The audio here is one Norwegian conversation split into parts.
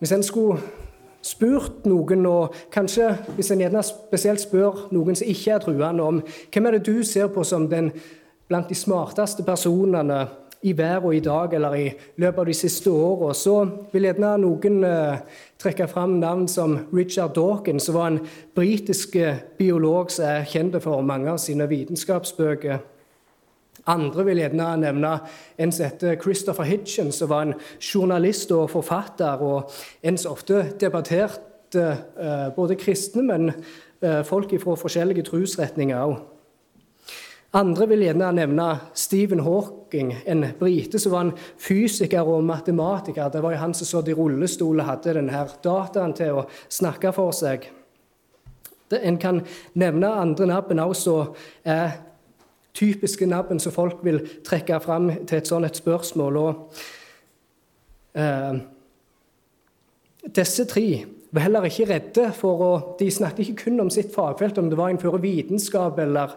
Hvis en skulle spurt noen, og kanskje hvis en gjerne spesielt spør noen som ikke er truende, om hvem er det du ser på som den blant de smarteste personene i verden i dag eller i løpet av de siste åra, så vil gjerne noen eh, trekke fram navn som Richard Dawkins, som var en britisk biolog som er kjent for mange av sine vitenskapsbøker. Andre vil gjerne nevne en som heter Christopher Hitchens, som var en journalist og forfatter, og en som ofte debatterte eh, både kristne, men eh, folk fra forskjellige trosretninger òg. Andre vil gjerne nevne Stephen Hawking, en brite som var en fysiker og matematiker. Det var jo han som satt i rullestol og hadde denne dataen til å snakke for seg. En kan nevne andre navn også, som er typiske nabben som folk vil trekke fram til et sånt et spørsmål. Og, eh, disse tre var heller ikke redde for å De snakket ikke kun om sitt fagfelt, om det var innenfor vitenskap eller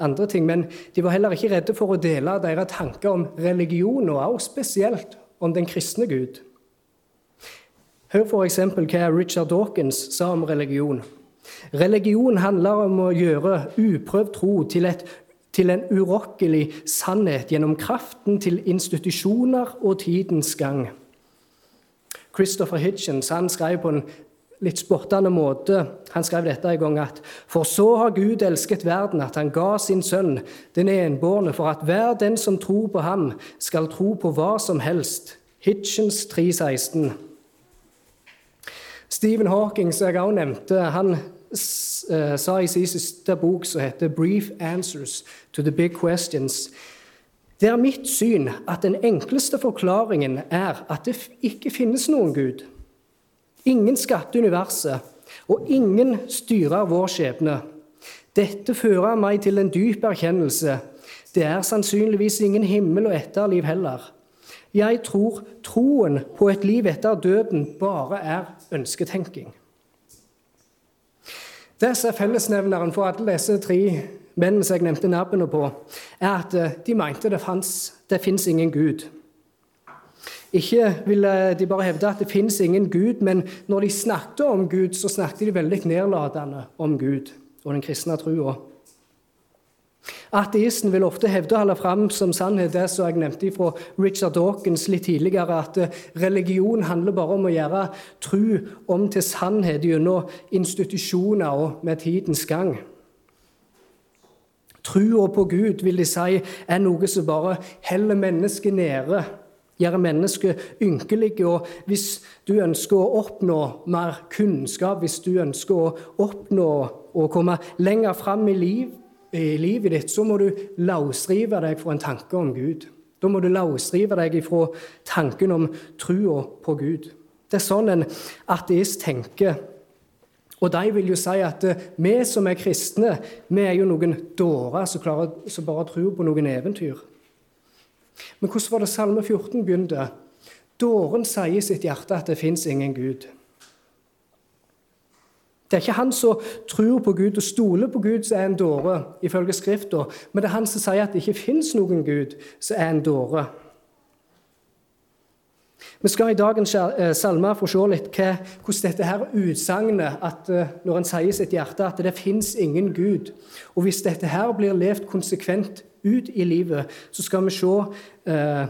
andre ting. Men de var heller ikke redde for å dele deres tanker om religion, og også spesielt om den kristne Gud. Hør f.eks. hva Richard Dawkins sa om religion. Religion handler om å gjøre uprøvd tro til, et, til en urokkelig sannhet gjennom kraften til institusjoner og tidens gang. Christopher Hitchens han skrev på en litt spottende måte. Han skrev dette en gang at For så har Gud elsket verden, at han ga sin sønn, den enbårne, for at hver den som tror på ham, skal tro på hva som helst. Hitchens 3.16. Stephen Hawking, som jeg også nevnte, han sa i sin siste bok, som heter 'Brief Answers to the Big Questions', det er mitt syn at den enkleste forklaringen er at det ikke finnes noen Gud. Ingen skapte universet, og ingen styrer vår skjebne. Dette fører meg til en dyp erkjennelse. Det er sannsynligvis ingen himmel og etterliv heller. Jeg tror troen på et liv etter døden bare er ønsketenking. Det som er fellesnevneren for alle disse tre mennene som jeg nevnte navnene på, er at de mente det, fanns, det fins ingen Gud. Ikke ville de bare hevde at det fins ingen Gud, men når de snakket om Gud, så snakket de veldig nedlatende om Gud og den kristne trua. Ateisten vil ofte hevde å holde fram som sannhet det som jeg nevnte fra Richard Dawkins litt tidligere, at eh, religion handler bare om å gjøre tru om til sannhet gjennom institusjoner og med tidens gang. Trua på Gud vil de si er noe som bare heller mennesket nede gjør mennesket ynkelige. Og hvis du ønsker å oppnå mer kunnskap, hvis du ønsker å oppnå å komme lenger fram i, liv, i livet ditt, så må du løsrive deg fra en tanke om Gud. Da må du løsrive deg fra tanken om trua på Gud. Det er sånn en ateist tenker. Og de vil jo si at eh, vi som er kristne, vi er jo noen dårer som, som bare tror på noen eventyr. Men hvordan var det Salme 14 begynte? Dåren sier i sitt hjerte at det fins ingen Gud. Det er ikke han som tror på Gud og stoler på Gud, som er en dåre, ifølge Skrifta, men det er han som sier at det ikke fins noen Gud, som er en dåre. Vi skal i dagens eh, salme få se litt hva, hvordan dette her utsagnet at eh, når en sier i sitt hjerte at det fins ingen Gud, og hvis dette her blir levd konsekvent ut i livet, så skal vi se eh,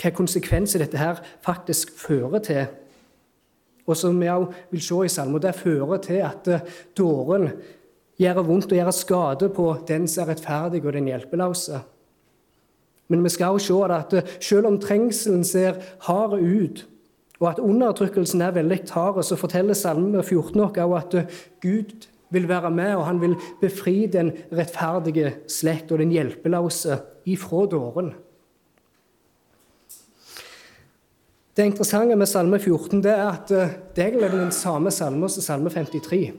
hva konsekvenser dette her faktisk fører til. Og som vi også vil se i salmen, det fører til at eh, dåren gjør vondt og gjør skade på den som er rettferdig og den hjelpeløse. Men vi skal også se at eh, selv om trengselen ser hard ut, og at undertrykkelsen er veldig hard, så forteller Salme 14 oss også at eh, Gud vil være med, og han vil befri den rettferdige slekt og den hjelpeløse ifra dåren. Det interessante med Salme 14 det er at eh, det er den samme salme som Salme 53.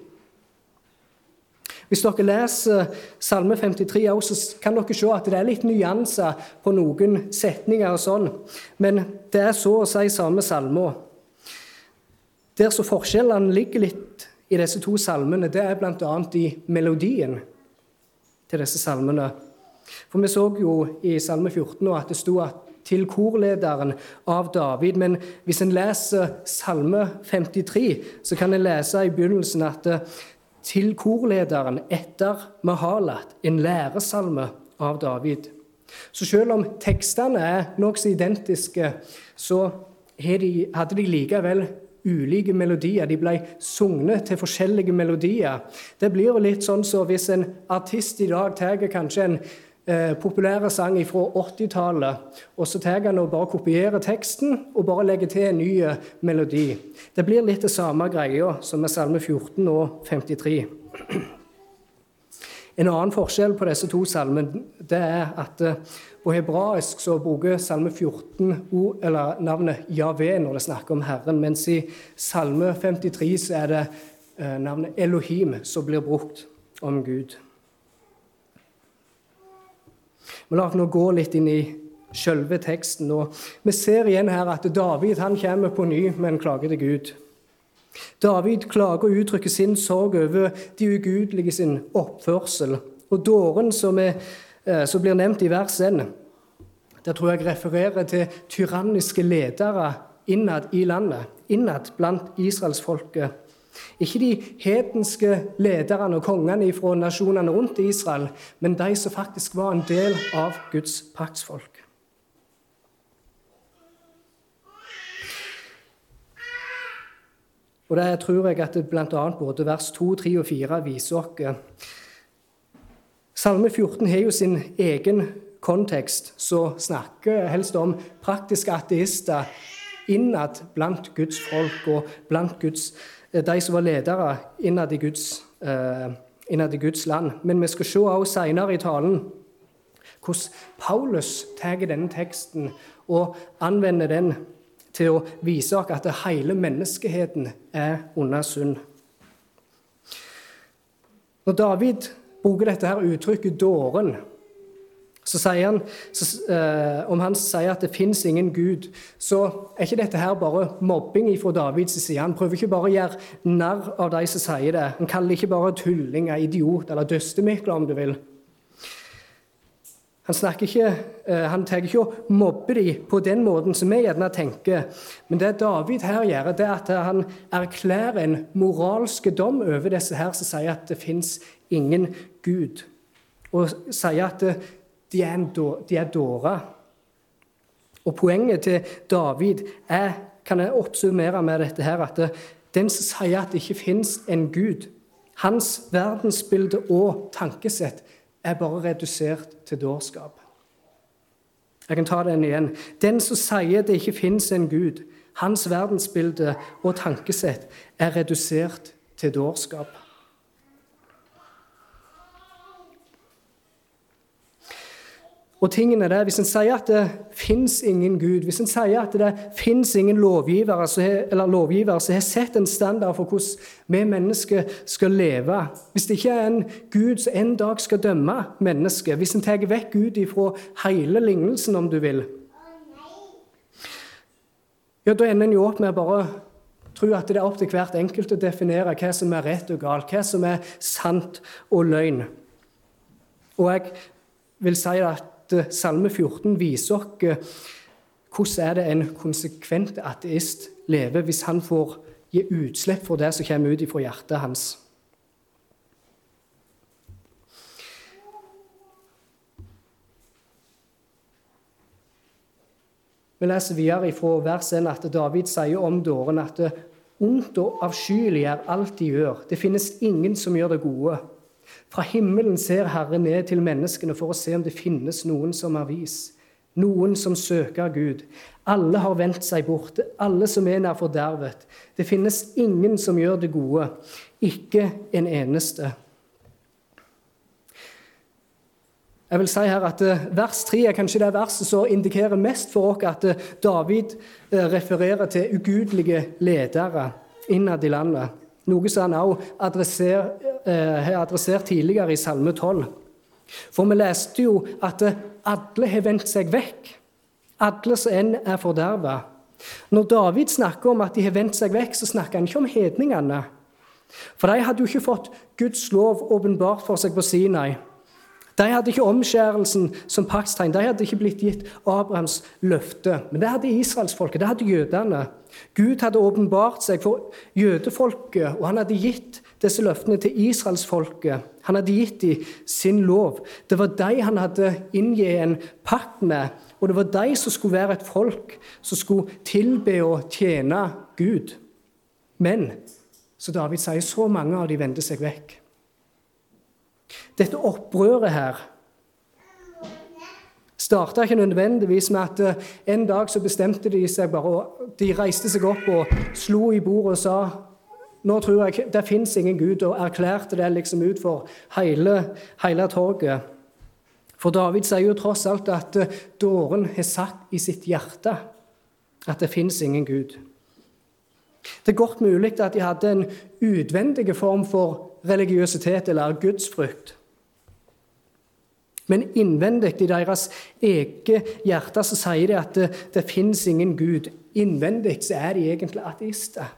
Hvis dere leser Salme 53, så kan dere se at det er litt nyanser på noen setninger. og sånn, Men det er så å si samme salme. Der så forskjellene ligger litt i disse to salmene, det er bl.a. i melodien til disse salmene. For vi så jo i Salme 14 at det sto at til korlederen av David. Men hvis en leser Salme 53, så kan en lese i begynnelsen at til korlederen etter Mahalat, en læresalme av David. Så selv om tekstene er nokså identiske, så hadde de likevel ulike melodier. De ble sunget til forskjellige melodier. Det blir jo litt sånn som så hvis en artist i dag tar kanskje en eh, populær sang fra 80-tallet, og så tar han og bare kopierer teksten og bare legger til en ny eh, melodi. Det blir litt det samme greia som med Salme 14 og 53. En annen forskjell på disse to salmene det er at eh, på hebraisk så bruker Salme 14 eller navnet Javé når det snakker om Herren, mens i Salme 53 så er det navnet Elohim som blir brukt om Gud. Men la oss nå gå litt inn i selve teksten. og Vi ser igjen her at David han kommer på ny med en klage til Gud. David klager og uttrykker sin sorg over de ugudelige sin oppførsel. Og dåren som, er, eh, som blir nevnt i vers 1, der tror jeg refererer til tyranniske ledere innad i landet, innad blant israelsfolket. Ikke de hedenske lederne og kongene fra nasjonene rundt Israel, men de som faktisk var en del av Guds paktsfolk. Og Det tror jeg at bl.a. både vers 2, 3 og 4 viser oss. Salme 14 har jo sin egen kontekst, som snakker helst om praktiske ateister innad blant Guds folk og blant Guds, eh, de som var ledere innad i Guds, uh, innad i Guds land. Men vi skal se også senere i talen hvordan Paulus tar denne teksten og anvender den til å vise oss at hele menneskeheten er under synd. Når David bruker dette her uttrykket 'dåren', så sier han, så, eh, om han sier at det fins ingen Gud, så er ikke dette her bare mobbing fra Davids side. Han prøver ikke bare å gjøre narr av de som sier det. Han kaller ikke bare tullinger, idiot eller døstemikler, om du vil. Han, snakker ikke, eh, han tar ikke å mobbe dem på den måten som vi gjerne tenker. Men det David her gjør, det er at han erklærer en moralsk dom over disse her som sier at det fins ingen Gud. Og sier at de er, de er dårer. Og poenget til David er, kan jeg oppsummere med dette her, at den som sier at det ikke fins en Gud, hans verdensbilde og tankesett er bare redusert til dårskap. Jeg kan ta den igjen. Den som sier det ikke fins en Gud, hans verdensbilde og tankesett er redusert til dårskap. Og tingene der, Hvis en sier at det fins ingen Gud, hvis en sier at det fins ingen lovgivere, eller lovgivere som har sett en standard for hvordan vi mennesker skal leve Hvis det ikke er en Gud som en dag skal dømme mennesket, hvis en tar vekk Gud ifra hele lignelsen, om du vil ja, Da ender en jo opp med å bare tro at det er opp til hvert enkelt å definere hva som er rett og galt, hva som er sant og løgn. Og jeg vil si at Salme 14 viser oss hvordan er det en konsekvent ateist lever hvis han får gi utslipp for det som kommer ut fra hjertet hans. Vi leser videre fra vers 1 at David sier om dåren at ondt og avskyelig er alt de gjør. Det finnes ingen som gjør det gode. Fra himmelen ser Herre ned til menneskene for å se om det finnes noen som har vis, noen som søker Gud. Alle har vendt seg bort, alle som er nær fordervet. Det finnes ingen som gjør det gode, ikke en eneste. Jeg vil si her at eh, Vers 3 er kanskje det verset som indikerer mest for oss at eh, David eh, refererer til ugudelige ledere innad i landet. Noe som han også adresser, har adressert tidligere i Salme 12. For vi leste jo at alle har vendt seg vekk. Alle som enn er forderva. Når David snakker om at de har vendt seg vekk, så snakker han ikke om hedningene. For de hadde jo ikke fått Guds lov åpenbart for seg på Sinai. De hadde ikke omskjærelsen som paktstegn. De hadde ikke blitt gitt Abrahams løfte. Men det hadde israelsfolket, det hadde jødene. Gud hadde åpenbart seg for jødefolket, og han hadde gitt disse løftene til israelsfolket. Han hadde gitt dem sin lov. Det var de han hadde inngitt en pakt med, og det var de som skulle være et folk som skulle tilbe og tjene Gud. Men så David sier så mange av de vendte seg vekk. Dette opprøret her starta ikke nødvendigvis med at eh, en dag så bestemte de seg bare og De reiste seg opp og slo i bordet og sa nå tror jeg det fins ingen Gud, og erklærte det liksom ut for hele, hele torget. For David sier jo tross alt at eh, dåren har sagt i sitt hjerte at det fins ingen Gud. Det er godt mulig at de hadde en utvendig form for religiøsitet eller gudsfrykt. Men innvendig i deres eget hjerte så sier de at det, det fins ingen Gud. Innvendig så er de egentlig ateister.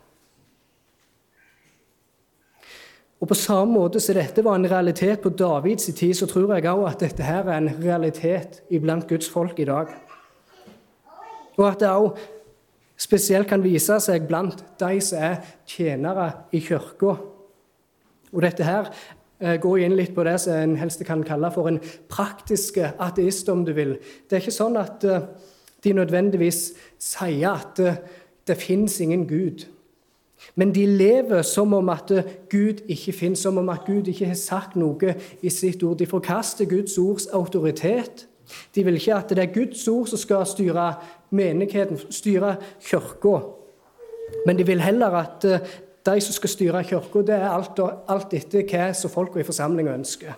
Og På samme måte som dette var en realitet på Davids tid, så tror jeg òg at dette her er en realitet iblant Guds folk i dag. Og at det òg spesielt kan vise seg blant de som er tjenere i kirka. Og dette her Eh, gå inn litt på det som en helst kan kalle for en praktisk ateist, om du vil. Det er ikke sånn at eh, de nødvendigvis sier at eh, det fins ingen Gud. Men de lever som om at Gud ikke finnes, som om at Gud ikke har sagt noe i sitt ord. De forkaster Guds ords autoritet. De vil ikke at det er Guds ord som skal styre menigheten, styre kirka. Men de vil heller at de som skal styre kirka, det er alt, alt etter hva som folka i forsamlinga ønsker.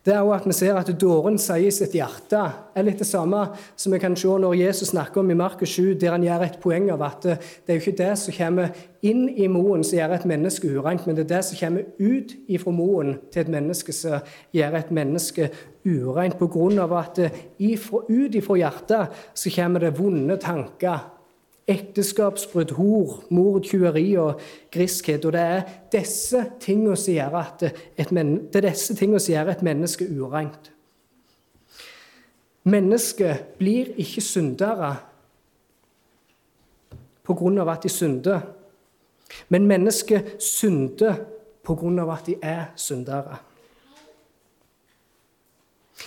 Det er også at vi ser at dåren sier i sitt hjerte. er litt det samme som vi kan se når Jesus snakker om i Markus 7, der han gjør et poeng av at det er jo ikke det som kommer inn i moen som gjør et menneske urent, men det er det som kommer ut ifra moen til et menneske som gjør et menneske ureint. Av at ifra, ut ifra hjertet så kommer det vonde tanker ekteskapsbrudd, hor, mord, tjuveri og griskhet. Og det er disse tingene som gjør at et, det er disse tingene som gjør et menneske ureint. Mennesket blir ikke syndere av at de synder, men mennesket synder av at de er syndere.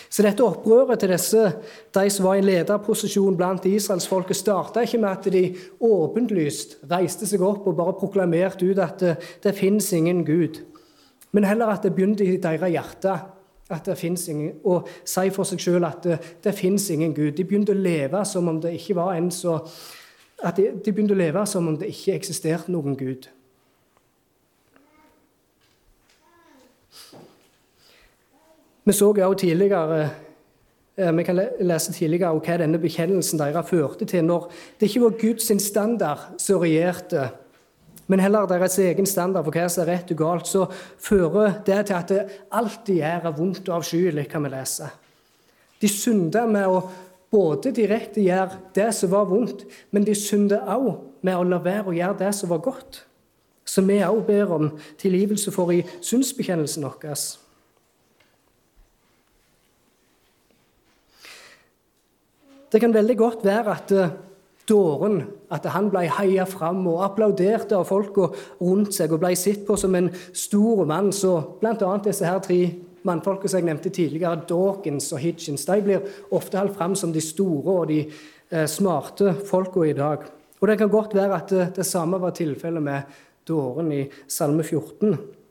Så dette opprøret til disse, de som var i lederposisjon blant israelsfolket, starta ikke med at de åpenlyst reiste seg opp og bare proklamerte ut at det, det fins ingen Gud, men heller at det begynte i deres hjerte at det ingen, og si for seg sjøl at det, det fins ingen Gud. De begynte å leve som om det ikke var en så at de, de begynte å leve som om det ikke eksisterte noen Gud. Vi så også tidligere eh, vi kan lese tidligere hva denne bekjennelsen deres førte til, når det ikke var Guds standard som regjerte, men heller deres egen standard for hva som er rett og galt, så fører det til at det alltid er vondt og avskyelig, kan vi lese. De synder med å både direkte gjøre det som var vondt, men de synder også med å la være å gjøre det som var godt. Som vi også ber om tilgivelse for i synsbekjennelsen vår. Det kan veldig godt være at uh, dåren at han ble heia fram og applaudert av folka rundt seg og ble sett på som en stor mann. Så bl.a. disse her tre mannfolkene som jeg nevnte tidligere, Dawkins og Hitchens, de blir ofte holdt fram som de store og de uh, smarte folka i dag. Og Det kan godt være at det, det samme var tilfellet med dåren i Salme 14.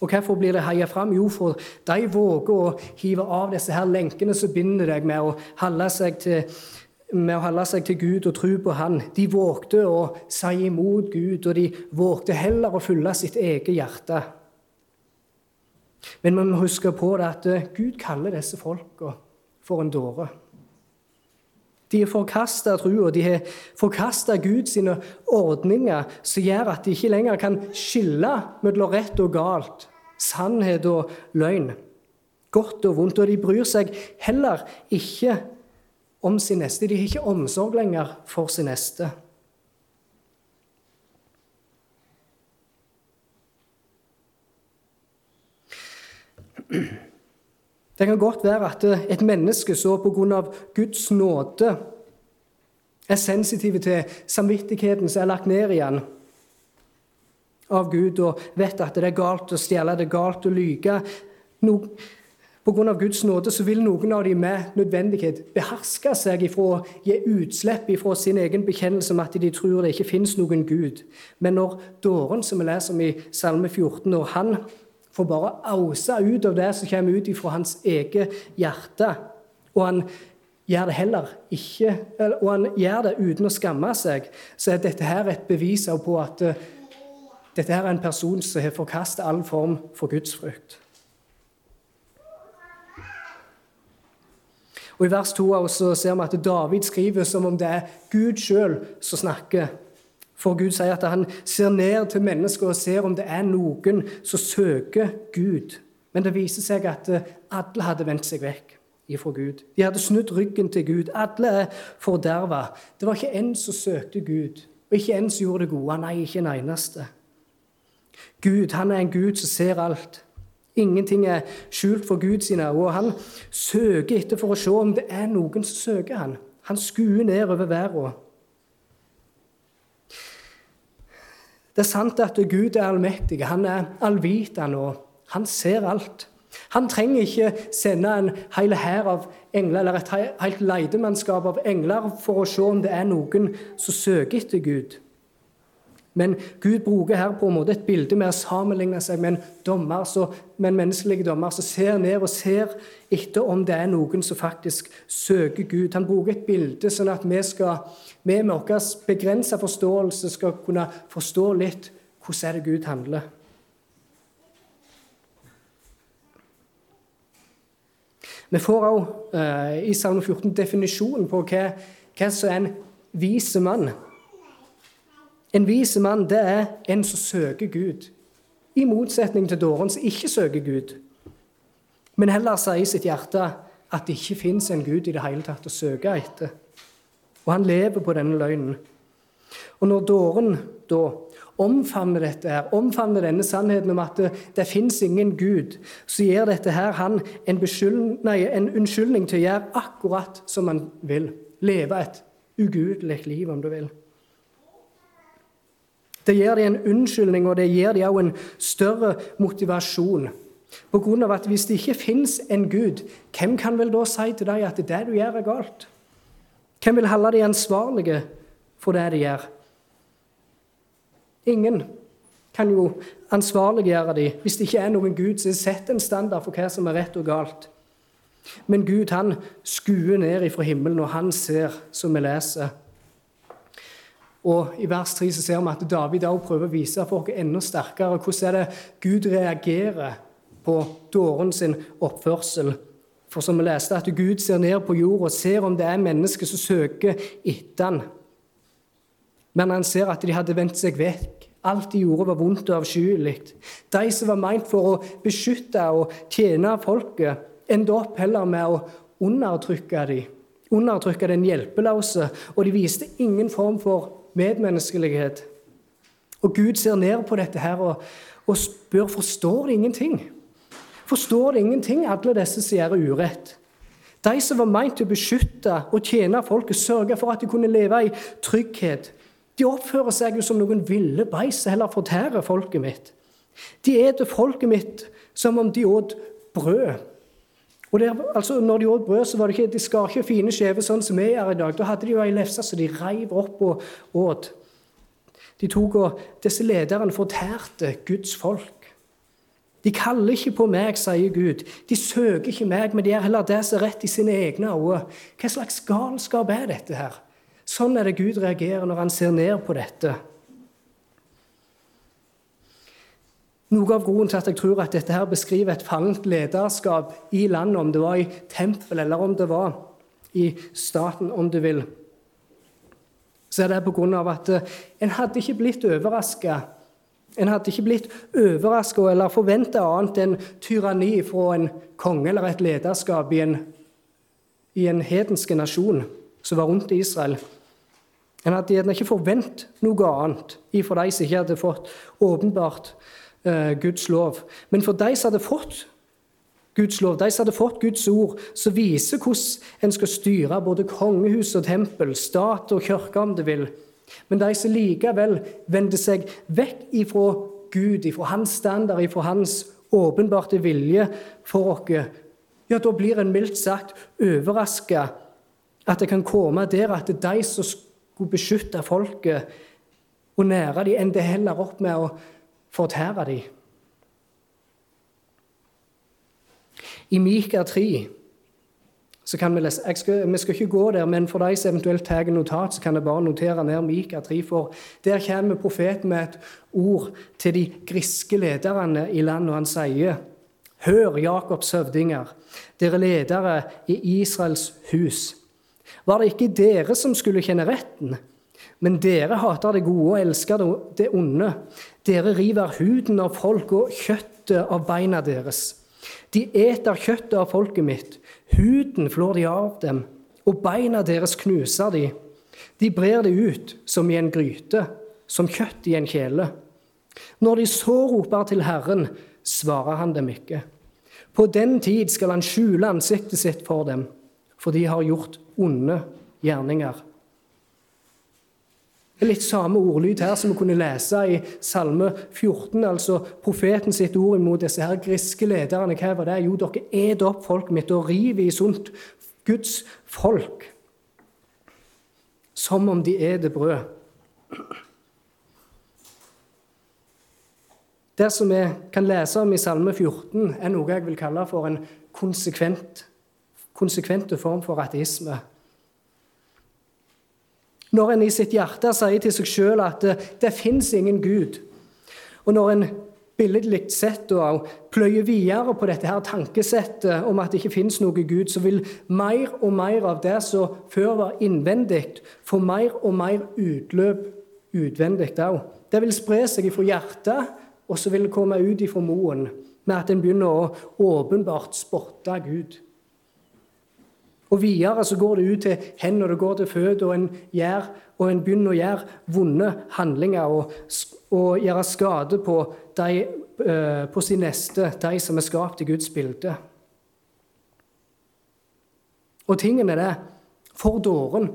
Og hvorfor blir det heia fram? Jo, for de våger å hive av disse her lenkene som binder deg med å holde seg til, seg til Gud og tro på Han. De vågte å si imot Gud, og de vågte heller å fylle sitt eget hjerte. Men vi må huske på det at Gud kaller disse folka for en dåre. De har forkasta trua, de har forkasta Guds ordninger som gjør at de ikke lenger kan skille mellom rett og galt, sannhet og løgn, godt og vondt. Og de bryr seg heller ikke om sin neste. De har ikke omsorg lenger for sin neste. Mm-hmm. Det kan godt være at et menneske så pga. Guds nåde er sensitiv til samvittigheten som er lagt ned i han av Gud, og vet at det er galt å stjele, det er galt å lyge. No, Pga. Guds nåde så vil noen av dem med nødvendighet beherske seg ifra å gi utslipp ifra sin egen bekjennelse om at de tror det ikke fins noen Gud. Men når dåren, som vi leser om i Salme 14, når han får bare ause ut av det som kommer ut ifra hans eget hjerte, og han gjør det heller ikke, og han gjør det uten å skamme seg, så er dette her et bevis på at uh, dette her er en person som har forkastet all form for gudsfrykt. Og I vers 2 ser vi at David skriver som om det er Gud sjøl som snakker. For Gud sier at han ser ned til mennesker og ser om det er noen som søker Gud. Men det viser seg at alle hadde vendt seg vekk ifra Gud. De hadde snudd ryggen til Gud. Alle er forderva. Det var ikke en som søkte Gud, og ikke en som gjorde det gode. Nei, ikke en eneste. Gud han er en Gud som ser alt. Ingenting er skjult for Gud sine øyne. Han søker etter for å se om det er noen som søker han. Han skuer ned over verden. Det er sant at Gud er allmektig. Han er allvitende, og han ser alt. Han trenger ikke sende en hel hær av engler eller et helt leidemannskap av engler for å se om det er noen som søker etter Gud. Men Gud bruker her på en måte et bilde med å sammenligne seg med en dommer, så, med en menneskelig dommer som ser ned og ser etter om det er noen som faktisk søker Gud. Han bruker et bilde sånn at vi, skal, vi med vår begrensa forståelse skal kunne forstå litt hvordan er det Gud handler. Vi får òg uh, i Salme 14 definisjonen på hva, hva som er en vis mann. En vis mann det er en som søker Gud, i motsetning til dåren som ikke søker Gud, men heller sier i sitt hjerte at det ikke fins en Gud i det hele tatt å søke etter. Og han lever på denne løgnen. Og når dåren da omfavner dette her, omfavner denne sannheten om at det, det fins ingen Gud, så gir dette her han en, nei, en unnskyldning til å gjøre akkurat som han vil. Leve et ugudelig liv, om du vil. Det gir dem en unnskyldning, og det gir dem også en større motivasjon. På grunn av at Hvis det ikke fins en Gud, hvem kan vel da si til deg at det du gjør, er galt? Hvem vil holde dem ansvarlige for det de gjør? Ingen kan jo ansvarliggjøre dem hvis det ikke er noen Gud som setter en standard for hva som er rett og galt. Men Gud han skuer ned ifra himmelen, og han ser, som vi leser. Og I vers 3 så ser vi at David også prøver å vise for oss enda sterkere hvordan er det Gud reagerer på dåren sin oppførsel. For som vi leste, at Gud ser ned på jorda og ser om det er mennesker som søker etter han. Men han ser at de hadde vendt seg vekk. Alt de gjorde, var vondt og avskyelig. De som var meint for å beskytte og tjene folket, endte opp heller med å undertrykke dem. Undertrykke den hjelpeløse, og de viste ingen form for medmenneskelighet. Og Gud ser ned på dette her og, og spør forstår de ingenting. Forstår de ingenting, alle disse som gjør urett? De som var meint til å beskytte og tjene folket, sørge for at de kunne leve i trygghet. De oppfører seg jo som noen ville beis som heller fortærer folket mitt. De eter folket mitt som om de åt brød. Og der, altså, når de åt brød, så var det ikke, de skar ikke fine skjever sånn som vi gjør i dag. Da hadde de jo ei lefse som de reiv opp og åt. De tok og, Disse lederne fortærte Guds folk. De kaller ikke på meg, sier Gud. De søker ikke meg, men de er heller det som er rett i sine egne øyne. Hva slags galskap er dette her? Sånn er det Gud reagerer når han ser ned på dette. Noe av grunnen til at jeg tror at dette her beskriver et fallent lederskap i landet, om det var i tempel eller om det var i staten, om du vil, så er det av at eh, en hadde ikke blitt overraska. En hadde ikke blitt overraska eller forventa annet enn tyranni fra en konge eller et lederskap i en, i en hedenske nasjon som var rundt Israel. En hadde gjerne ikke forventet noe annet ifra de som ikke hadde fått åpenbart Eh, Guds lov. Men for de som hadde fått Guds lov, de som hadde fått Guds ord, som viser hvordan en skal styre både kongehus og tempel, stat og kirke, om det vil. Men de som likevel vender seg vekk ifra Gud, ifra hans standard, ifra hans åpenbarte vilje for oss, ja, da blir en mildt sagt overraska at det kan komme der at de som skulle beskytte folket og nære dem, ender heller opp med å fortære dem. I Mika 3 så kan vi lese skal, Vi skal ikke gå der, men for de som eventuelt tar notat, så kan jeg bare notere ned Mika 3. For der kommer profeten med et ord til de griske lederne i landet, og han sier Hør, Jakobs høvdinger, dere ledere i Israels hus. Var det ikke dere som skulle kjenne retten? Men dere hater det gode og elsker det onde. Dere river huden av folk og kjøttet av beina deres. De eter kjøttet av folket mitt, huden flår de av dem, og beina deres knuser de. De brer det ut som i en gryte, som kjøtt i en kjele. Når de så roper til Herren, svarer han dem ikke. På den tid skal han skjule ansiktet sitt for dem, for de har gjort onde gjerninger. Det er litt samme ordlyd her som vi kunne lese i Salme 14, altså profeten sitt ord imot disse her griske lederne. Hva var det? Jo, dere et opp folk mitt og river i sunt Guds folk som om de er brød. Det som vi kan lese om i Salme 14, er noe jeg vil kalle for en konsekvent, konsekvente form for ateisme. Når en i sitt hjerte sier til seg sjøl at det, det fins ingen Gud, og når en billedlig sett og pløyer videre på dette her tankesettet om at det ikke fins noe Gud, så vil mer og mer av det som før var innvendig, få mer og mer utløp utvendig òg. Det vil spre seg fra hjertet, og så vil det komme ut ifra moen med at en begynner å åpenbart spotte Gud. Og videre så går det ut til hendene, og det går til føtter, og en, gjør, og en begynner å gjøre vonde handlinger og, og gjøre skade på, de, uh, på sin neste, de som er skapt i Guds bilde. Og tingen er det for dåren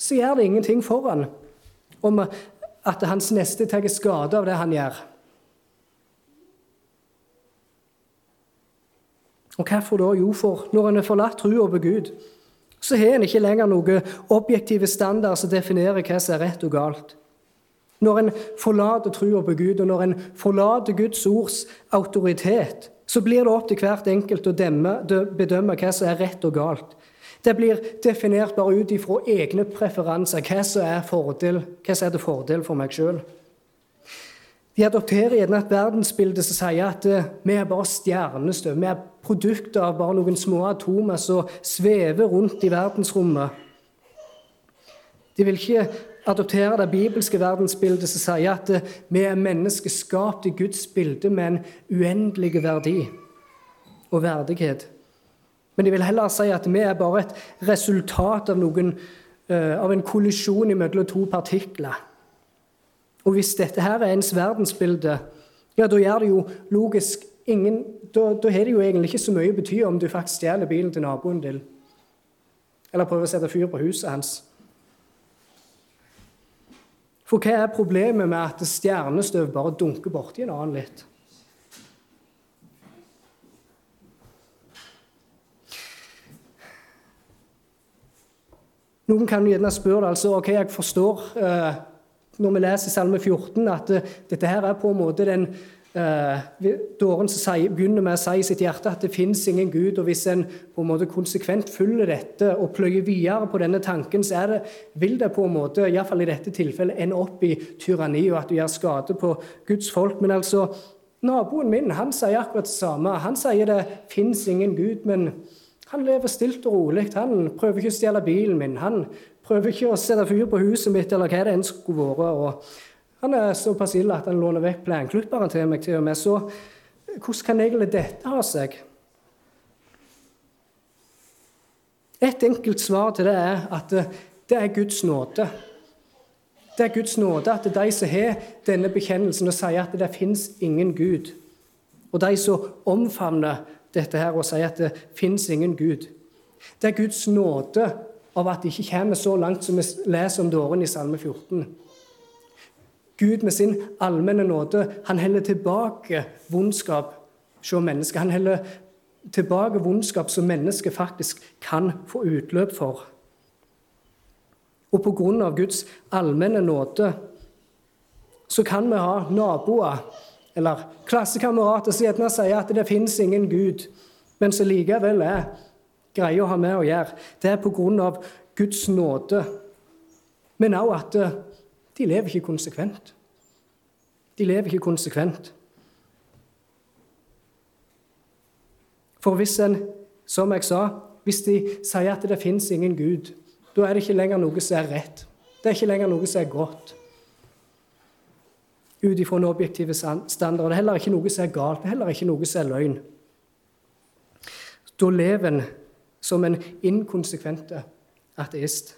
så gjør det ingenting for han om at hans neste tar skade av det han gjør. Og hvorfor da? Jo, for når en har forlatt trua på Gud, så har en ikke lenger noen objektive standarder som definerer hva som er rett og galt. Når en forlater trua på Gud, og når en forlater Guds ords autoritet, så blir det opp til hvert enkelt å bedømme hva som er rett og galt. Det blir definert bare ut ifra egne preferanser, hva som er, fordel, hva som er til fordel for meg sjøl. De adopterer gjerne et verdensbilde som sier at eh, vi er bare stjernestøv. Vi er produkter av bare noen små atomer som svever rundt i verdensrommet. De vil ikke adoptere det bibelske verdensbildet som sier at eh, vi er mennesker skapt i Guds bilde med en uendelig verdi og verdighet. Men de vil heller si at vi er bare et resultat av, noen, eh, av en kollisjon mellom to partikler. Og hvis dette her er ens verdensbilde, ja, da gjør det jo logisk ingen Da, da har det jo egentlig ikke så mye å bety om du faktisk stjeler bilen til naboen din, eller prøver å sette fyr på huset hans. For hva er problemet med at stjernestøv bare dunker borti en annen litt? Noen kan gjerne spørre altså, ok, jeg forstår eh, når vi leser Salme 14, at uh, dette her er på en måte den uh, dåren som sier, begynner med å si i sitt hjerte at det fins ingen Gud. og Hvis en på en måte konsekvent følger dette og pløyer videre på denne tanken, så det, vil det på en måte, iallfall i dette tilfellet, ende opp i tyranni og at du gjør skade på Guds folk. Men altså, naboen min han sier akkurat det samme. Han sier det fins ingen Gud. men han lever stilt og rolig. Han prøver ikke å stjele bilen min. Han prøver ikke å sette fyr på huset mitt, eller hva det enn skulle vært. Og han er såpass ille at han låner vekk plenklipperen til meg til og med. Så hvordan kan egentlig dette ha seg? Et enkelt svar til det er at det er Guds nåde. Det er Guds nåde at de som har denne bekjennelsen og sier at det fins ingen Gud, og de som omfavner dette her og sier at det fins ingen Gud. Det er Guds nåde av at det ikke kommer så langt som vi leser om dåren i Salme 14. Gud med sin allmenne nåde han heller tilbake vondskap hos mennesket. Han heller tilbake vondskap som mennesket faktisk kan få utløp for. Og av Guds allmenne nåde så kan vi ha naboer eller klassekamerater som gjerne sier at det fins ingen Gud, men som likevel er greie å ha med å gjøre. Det er av Guds nåde, men òg at de lever ikke konsekvent. De lever ikke konsekvent. For hvis en, som jeg sa, hvis de sier at det fins ingen Gud, da er det ikke lenger noe som er rett. Det er ikke lenger noe som er godt. Ut ifra en objektive standard. Det er heller ikke noe som er galt. Det er heller ikke noe som er løgn. Da lever en som en inkonsekvent ateist.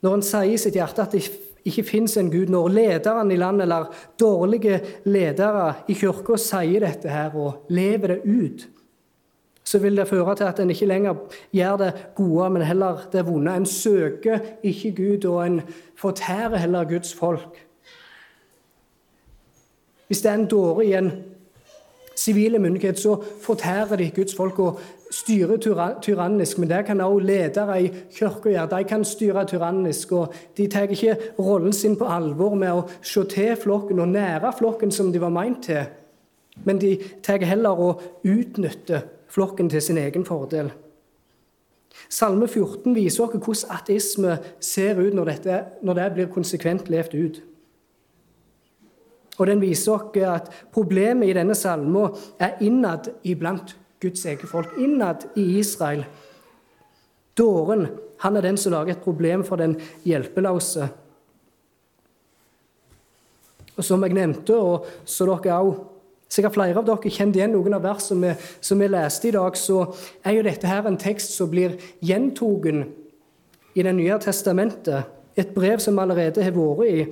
Når en sier i sitt hjerte at det ikke fins en Gud, når lederen i landet eller dårlige ledere i kirka sier dette her og lever det ut, så vil det føre til at en ikke lenger gjør det gode, men heller det vonde. En søker ikke Gud, og en fortærer heller Guds folk. Hvis det er en dåre i en sivile myndighet, så fortærer de Guds folk og styrer tyrannisk. Men det kan også ledere i kirka gjøre. De kan styre tyrannisk. og De tar ikke rollen sin på alvor med å se til flokken og nære flokken som de var meint til. Men de tar heller å utnytte flokken til sin egen fordel. Salme 14 viser oss hvordan ateisme ser ut når, dette, når det blir konsekvent levd ut. Og Den viser oss at problemet i denne salmen er innad iblant Guds eget folk, innad i Israel. Dåren han er den som lager et problem for den hjelpeløse. Og Som jeg nevnte, og så dere også Sikkert flere av dere kjenner igjen noen av versene som, som vi leste i dag, så er jo dette her en tekst som blir gjentogen i Det nye testamentet. Et brev som allerede har vært i,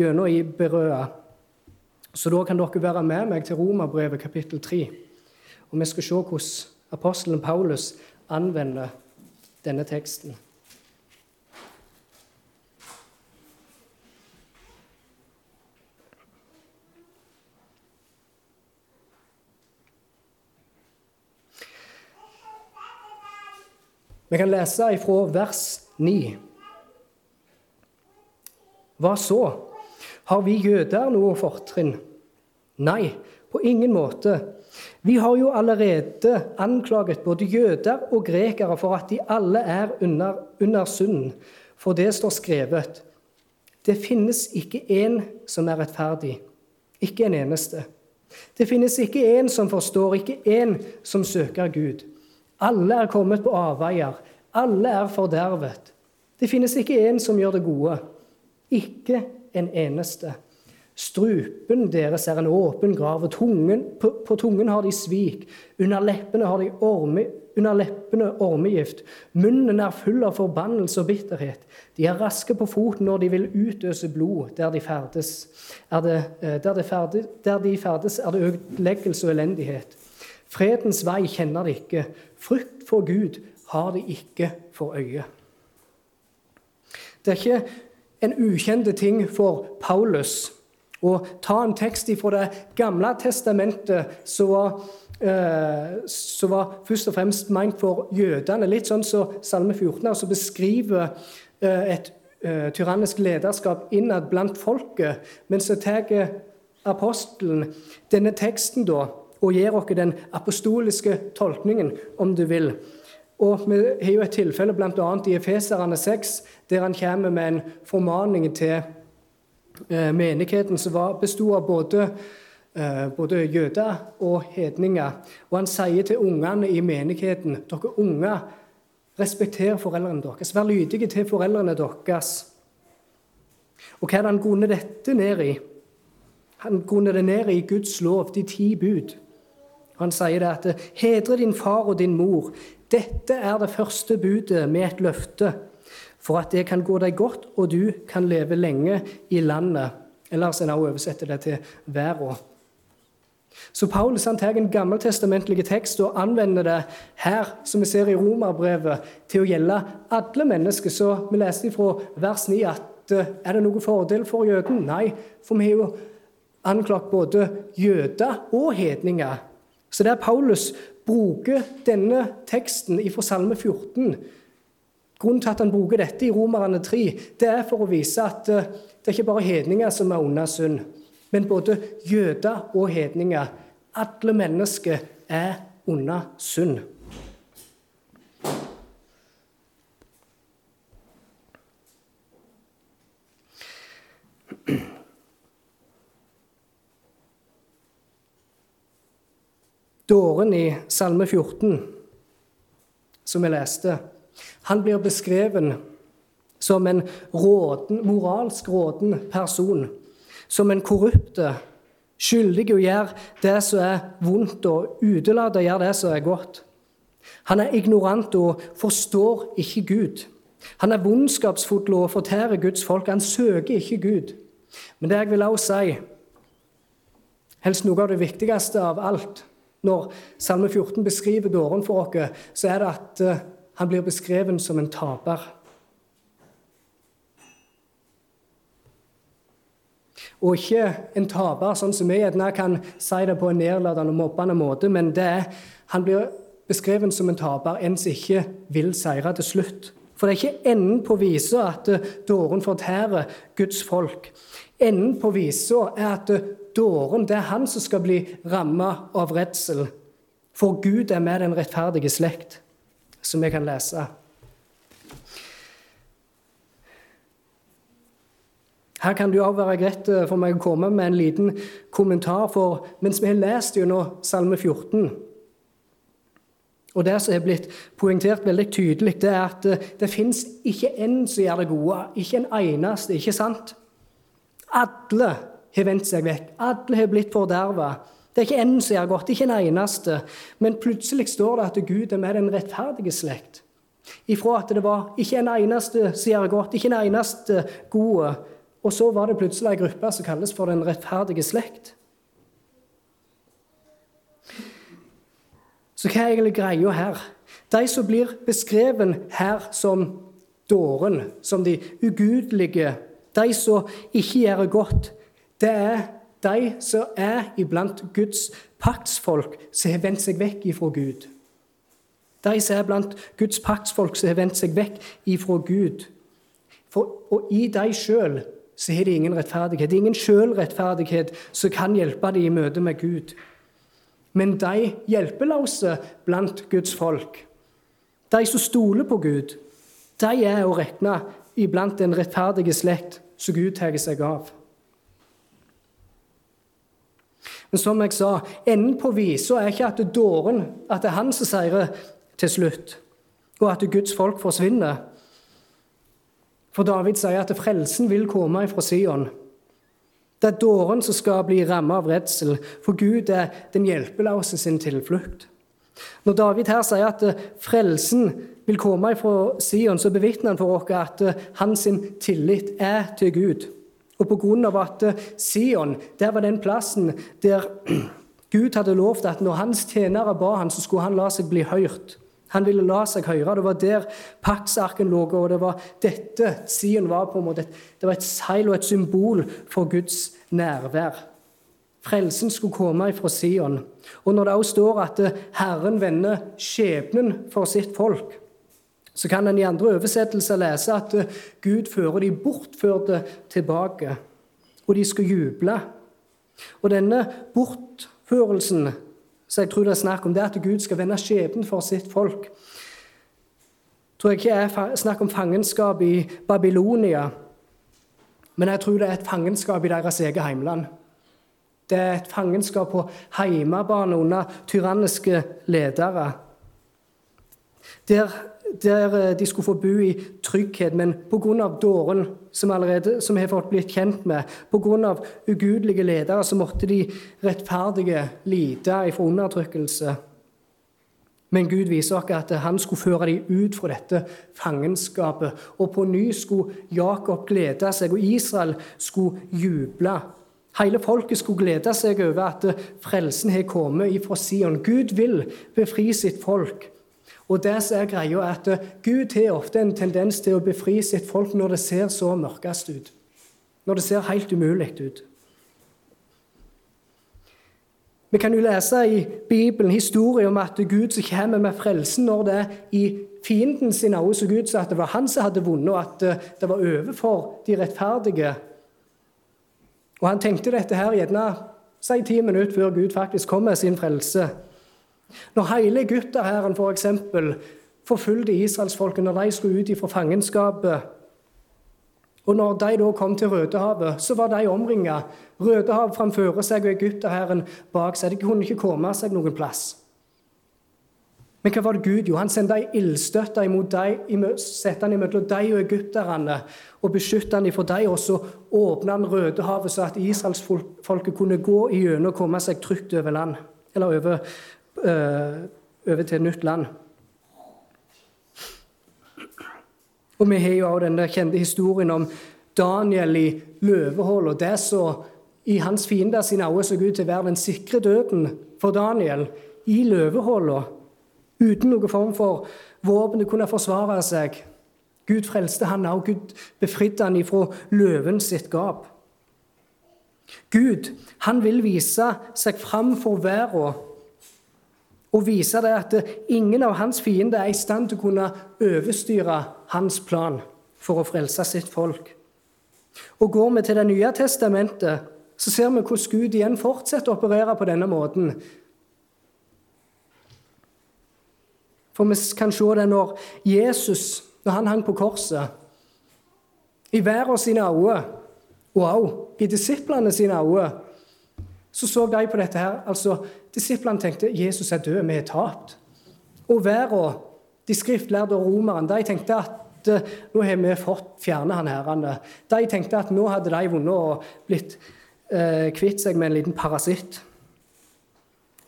gjennom i Berøa. Så da kan dere være med meg til Romerbrevet kapittel 3. Og vi skal se hvordan apostelen Paulus anvender denne teksten. Vi kan lese ifra vers 9. Hva så? Har vi jøder noe fortrinn? Nei, på ingen måte. Vi har jo allerede anklaget både jøder og grekere for at de alle er under, under synd, for det står skrevet. Det finnes ikke én som er rettferdig, ikke en eneste. Det finnes ikke én som forstår, ikke én som søker Gud. Alle er kommet på avveier. Alle er fordervet. Det finnes ikke en som gjør det gode. Ikke en eneste. Strupen deres er en åpen grav, og tungen, på, på, tungen har de svik. Under leppene har de orme, under leppene ormegift. Munnen er full av forbannelse og bitterhet. De er raske på foten når de vil utøse blod der de ferdes. Er det, eh, der, de ferdes, der de ferdes, er det ødeleggelse og elendighet. Fredens vei kjenner de ikke. Frykt for Gud har de ikke for øye. Det er ikke en ukjent ting for Paulus å ta en tekst fra Det gamle testamentet som var, eh, som var først og fremst ment for jødene. Litt sånn som Salme 14 altså beskriver eh, et eh, tyrannisk lederskap innad blant folket. Men så tar apostelen denne teksten da og gir oss den apostoliske tolkningen, om du vil. Og Vi har jo et tilfelle bl.a. i Efeserane 6, der han kommer med en formaning til eh, menigheten som besto av både, eh, både jøder og hedninger. Og han sier til ungene i menigheten dere unger, respekter foreldrene deres. Vær lydige til foreldrene deres. Og hva er det han grunner dette ned i? Han grunner det ned i Guds lov, de ti bud. Han sier det at 'hedre din far og din mor', dette er det første budet med et løfte, for at det kan gå deg godt, og du kan leve lenge i landet. Ellers en også oversetter det til verden. Så Paulus han tar en gammeltestamentlig tekst og anvender det her, som vi ser i Romerbrevet, til å gjelde alle mennesker. Så vi leste fra vers 9 at eh, er det noen fordel for jøden? Nei, for vi har jo anklagt både jøder og hedninger. Så der Paulus bruker denne teksten fra Salme 14 Grunnen til at han bruker dette i Romerne 3, det er for å vise at eh, det er ikke bare hedninger som er under synd, men både jøder og hedninger. Alle mennesker er under synd. Dåren i Salme 14, som vi leste, han blir beskreven som en råden, moralsk råden person. Som en korrupte, skyldig å gjøre det som er vondt, og utelate å gjøre det som er godt. Han er ignorant og forstår ikke Gud. Han er vondskapsfull og fortærer Guds folk. Han søker ikke Gud. Men det jeg vil også si, helst noe av det viktigste av alt, når Salme 14 beskriver dåren for oss, så er det at eh, han blir beskrevet som en taper. Og ikke en taper, sånn som vi gjerne kan si det på en nedlatende og mobbende måte, men det han blir beskrevet som en taper, en som ikke vil seire til slutt. For det er ikke enden på visa at eh, dåren fortærer Guds folk. Enden på visa er at eh, dåren det er han som skal bli ramma av redsel. For Gud er med den rettferdige slekt, som vi kan lese. Her kan det jo også være greit eh, for meg å komme med en liten kommentar, for mens vi har lest gjennom Salme 14 og Det som er blitt poengtert veldig tydelig, det er at eh, det fins ikke en som gjør det gode. Ikke en eneste. ikke sant? Alle har vendt seg vekk. Alle har blitt forderva. Det er ikke en som gjør godt, ikke en eneste. Men plutselig står det at Gud er med den rettferdige slekt. Ifra at det var ikke en eneste som gjør godt, ikke en eneste gode. Og så var det plutselig ei gruppe som kalles for den rettferdige slekt. Så hva er egentlig greia her? De som blir beskreven her som dåren, som de ugudelige, de som ikke gjør godt, det er de som er iblant Guds paktsfolk, som har vendt seg vekk ifra Gud. De som er blant Guds paktsfolk, som har vendt seg vekk ifra Gud. For, og i de sjøl så har de ingen rettferdighet. Det er ingen sjølrettferdighet som kan hjelpe dem i møte med Gud. Men de hjelpeløse blant Guds folk, de som stoler på Gud, de er å regne iblant den rettferdige slekt som Gud tar seg av. Men som jeg sa, enden på visa er ikke at dåren, at det er han som seirer til slutt, og at Guds folk forsvinner. For David sier at frelsen vil komme fra Sion. Det er dåren som skal bli rammet av redsel, for Gud er den hjelpeløse sin tilflukt. Når David her sier at frelsen vil komme fra Sion, så bevitner han for oss at hans tillit er til Gud. Og av at Sion der var den plassen der Gud hadde lovt at når hans tjenere ba han, så skulle han la seg bli hørt. Han ville la seg høre. Det var der paktsarken lå, og det var dette Sion var på en måte. Det var et seil og et symbol for Guds nærvær. Frelsen skulle komme fra Sion. Og når det også står at Herren vender skjebnen for sitt folk, så kan en i andre oversettelser lese at Gud fører de bortførte tilbake, og de skal juble. Og denne bortførelsen så jeg tror det er snakk om det at Gud skal vende skjebnen for sitt folk. Tror Jeg ikke er snakk om fangenskap i Babylonia, men jeg tror det er et fangenskap i deres eget heimland. Det er et fangenskap på heimebane under tyranniske ledere. Der der eh, de skulle få bo i trygghet, men pga. dåren som, allerede, som har fått blitt kjent med, pga. ugudelige ledere, så måtte de rettferdige lide ifra undertrykkelse. Men Gud viser oss at han skulle føre dem ut fra dette fangenskapet. Og på ny skulle Jakob glede seg, og Israel skulle juble. Hele folket skulle glede seg over at frelsen har kommet ifra Sion. Gud vil befri sitt folk. Og det som er greia, at Gud har ofte en tendens til å befri sitt folk når det ser så mørkest ut. Når det ser helt umulig ut. Vi kan jo lese i Bibelen historien om at Gud som kommer med frelsen når det er i fienden sin øyne så Gud sa at det var han som hadde vunnet, og at det var overfor de rettferdige og han tenkte dette her gjerne si ti minutter før Gud faktisk kom med sin frelse. Når hele Egypterhæren f.eks. forfulgte israelsfolket når de skulle ut fra fangenskapet og når de da kom til Rødehavet, så var de omringa. Rødehavet framfører seg og egypterhæren bak seg. De kunne ikke komme seg noen plass. Men hva var det Gud gjorde? Han sendte ei ildstøtte imot dem, sette han imellom dem og egypterne og beskytte han for dem. Og så åpna han Rødehavet så at israelsfolket kunne gå igjennom og komme seg trygt over land. Eller over, over til et nytt land. Og vi har jo også den kjente historien om Daniel i løvehullet. Det som i hans fiender sine øyne så ut til å være den sikre døden for Daniel i løvehullet uten noen form for våpen å kunne forsvare seg. Gud frelste han og Gud befridde han ifra løven sitt gap. Gud han vil vise seg fram for verden og vise det at ingen av hans fiender er i stand til å kunne overstyre hans plan for å frelse sitt folk. Og Går vi til Det nye testamentet, så ser vi hvordan Gud igjen fortsetter å operere på denne måten. For vi kan se det når Jesus, når han hang på korset. I verden sine øyne, òg i disiplene sine øyne, så så de på dette her. Altså, Disiplene tenkte Jesus er død, vi er tapt. Og verden, de skriftlærde romerne, de tenkte at eh, nå har vi fått fjerne han herrene. De tenkte at nå hadde de vunnet og blitt eh, kvitt seg med en liten parasitt.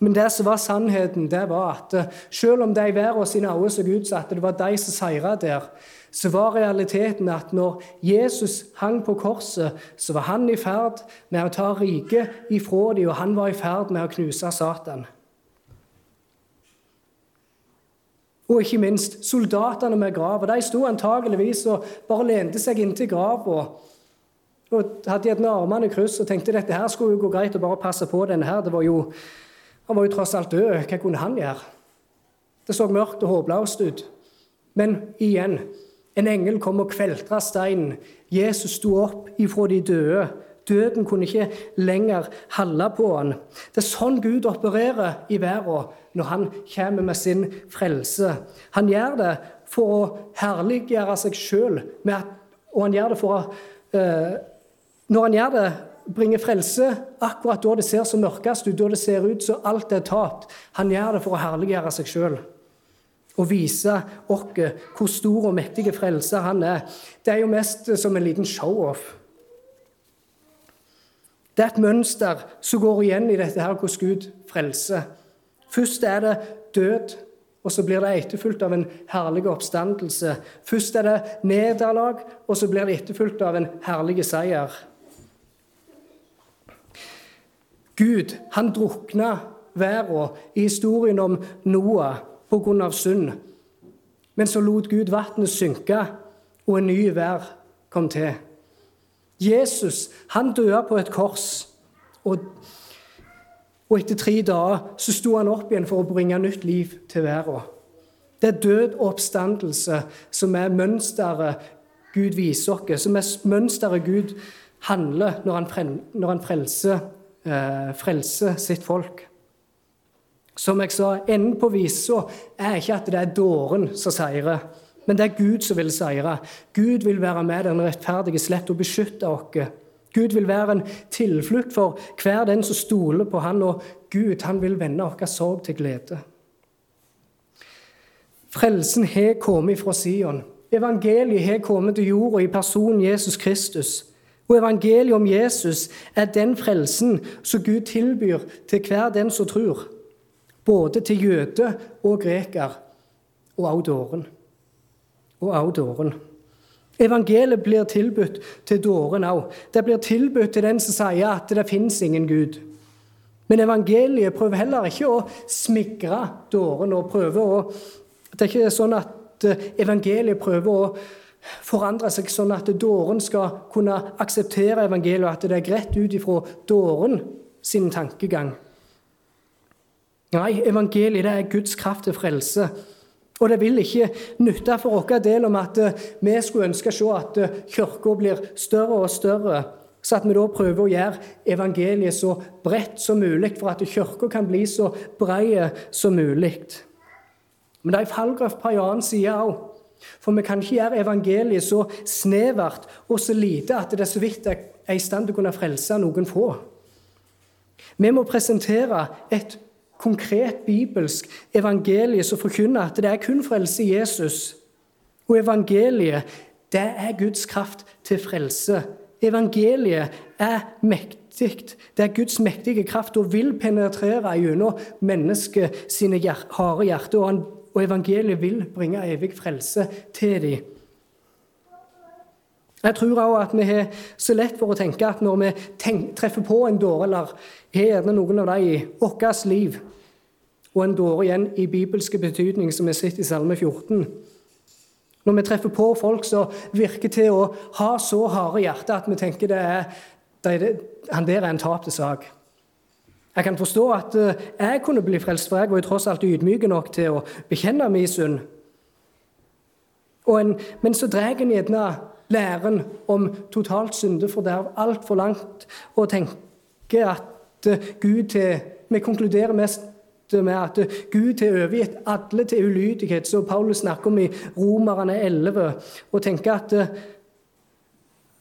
Men det som var sannheten, det var at eh, selv om de i verden sine øyne så ut som at det var de som seira der, så var realiteten at når Jesus hang på korset, så var han i ferd med å ta riket ifra dem, og han var i ferd med å knuse Satan. Og ikke minst soldatene med grava. De sto antageligvis og bare lente seg inntil grava. Og hadde gjerne armene i kryss og tenkte dette her skulle jo gå greit å bare passe på denne her. Det var jo han var jo tross alt død. Hva kunne han gjøre? Det så mørkt og håpløst ut. Men igjen en engel kom og kveltra steinen. Jesus sto opp ifra de døde. Døden kunne ikke lenger holde på han. Det er sånn Gud opererer i verden når han kommer med sin frelse. Han gjør det for å herliggjøre seg sjøl, og han gjør det for å eh, Når han gjør det bringer frelse akkurat da det ser så mørkest ut, da det ser ut som alt er tapt. Han gjør det for å herliggjøre seg sjøl og vise oss hvor stor og mektig frelser han er. Det er jo mest som en liten show-off. Det er et mønster som går igjen i dette her hvordan Gud frelser. Først er det død, og så blir det etterfulgt av en herlig oppstandelse. Først er det nederlag, og så blir det etterfulgt av en herlig seier. Gud han drukna verden i historien om Noah pga. synd. Men så lot Gud vannet synke, og en ny vær kom til. Jesus han døde på et kors, og, og etter tre dager så sto han opp igjen for å bringe nytt liv til verden. Det er død og oppstandelse som er mønsteret Gud viser oss, som er mønsteret Gud handler når han, frelser, frelser eh, sitt folk. Som jeg sa, enden på visa er ikke at det er dåren som seirer, men det er Gud som vil seire. Gud vil være med den rettferdige slett og beskytte oss. Gud vil være en tilflukt for hver den som stoler på Han, og Gud han vil vende vår sorg til glede. Frelsen har kommet fra Sion. Evangeliet har kommet til jorda i personen Jesus Kristus. Og evangeliet om Jesus er den frelsen som Gud tilbyr til hver den som tror. Både til jøde og greker, og også dåren. Og også dåren. Evangeliet blir tilbudt til dåren òg. Det blir tilbudt til den som sier at det fins ingen Gud. Men evangeliet prøver heller ikke å smigre dåren og prøver å Det er ikke sånn at eh, evangeliet prøver å forandre seg sånn at dåren skal kunne akseptere evangeliet, og at det er greit ut ifra dåren sin tankegang. Nei, evangeliet er Guds kraft til frelse. Og det vil ikke nytte for vår del om at eh, vi skulle ønske å se at eh, kirka blir større og større, så at vi da prøver å gjøre evangeliet så bredt som mulig for at kirka kan bli så bred som mulig. Men det er en fallgrøft på en annen side òg. For vi kan ikke gjøre evangeliet så snevert og så lite at det er så vidt er i stand til å kunne frelse noen få. Vi må presentere et konkret bibelsk evangelie som forkynner at det er kun frelse i Jesus. Og evangeliet, det er Guds kraft til frelse. Evangeliet er mektig. Det er Guds mektige kraft og vil penetrere gjennom mennesket sine harde hjerter. Og evangeliet vil bringe evig frelse til dem. Jeg tror også at vi har så lett for å tenke at når vi treffer på en dåre, eller har gjerne noen av dem i vårt liv, og en dåre igjen i bibelske betydning, som vi har sett i Salme 14 Når vi treffer på folk som virker til å ha så harde hjerter at vi tenker det er, det, han der er en tapt sak. Jeg kan forstå at eh, jeg kunne bli frelst, for jeg var jo tross alt ydmyk nok til å bekjenne min synd. men så drar en gjerne læren om totalt syndeforderv altfor langt og tenker at eh, Gud til Vi konkluderer mest med at Gud har overgitt alle til ulydighet, som Paulus snakker om i Romerne 11, og tenker at eh,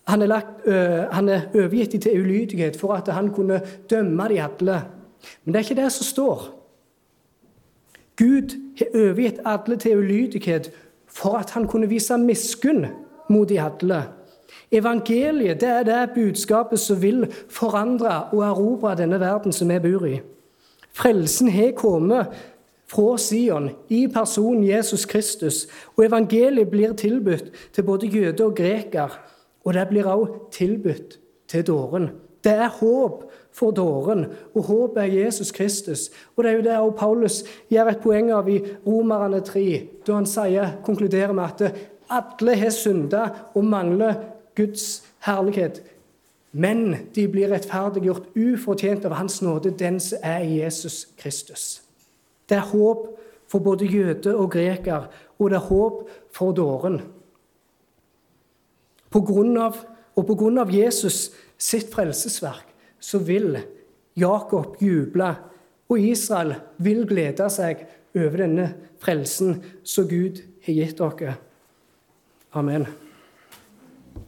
han er, lagt, han er overgitt til ulydighet for at han kunne dømme de alle. Men det er ikke det som står. Gud har overgitt alle til ulydighet for at han kunne vise miskunn mot de alle. Evangeliet det er det budskapet som vil forandre og erobre denne verden som vi bor i. Frelsen har kommet fra Sion i personen Jesus Kristus, og evangeliet blir tilbudt til både jøde og greker. Og det blir også tilbudt til dåren. Det er håp for dåren, og håpet er Jesus Kristus. Og Det er jo det også Paulus gjør et poeng av i Romerne 3, da han sier, konkluderer med at alle har synda og mangler Guds herlighet. Men de blir rettferdiggjort ufortjent av Hans nåde, den som er Jesus Kristus. Det er håp for både jøde og greker, og det er håp for dåren. På grunn av, og på grunn av Jesus sitt frelsesverk så vil Jakob juble, og Israel vil glede seg over denne frelsen som Gud har gitt dere. Amen.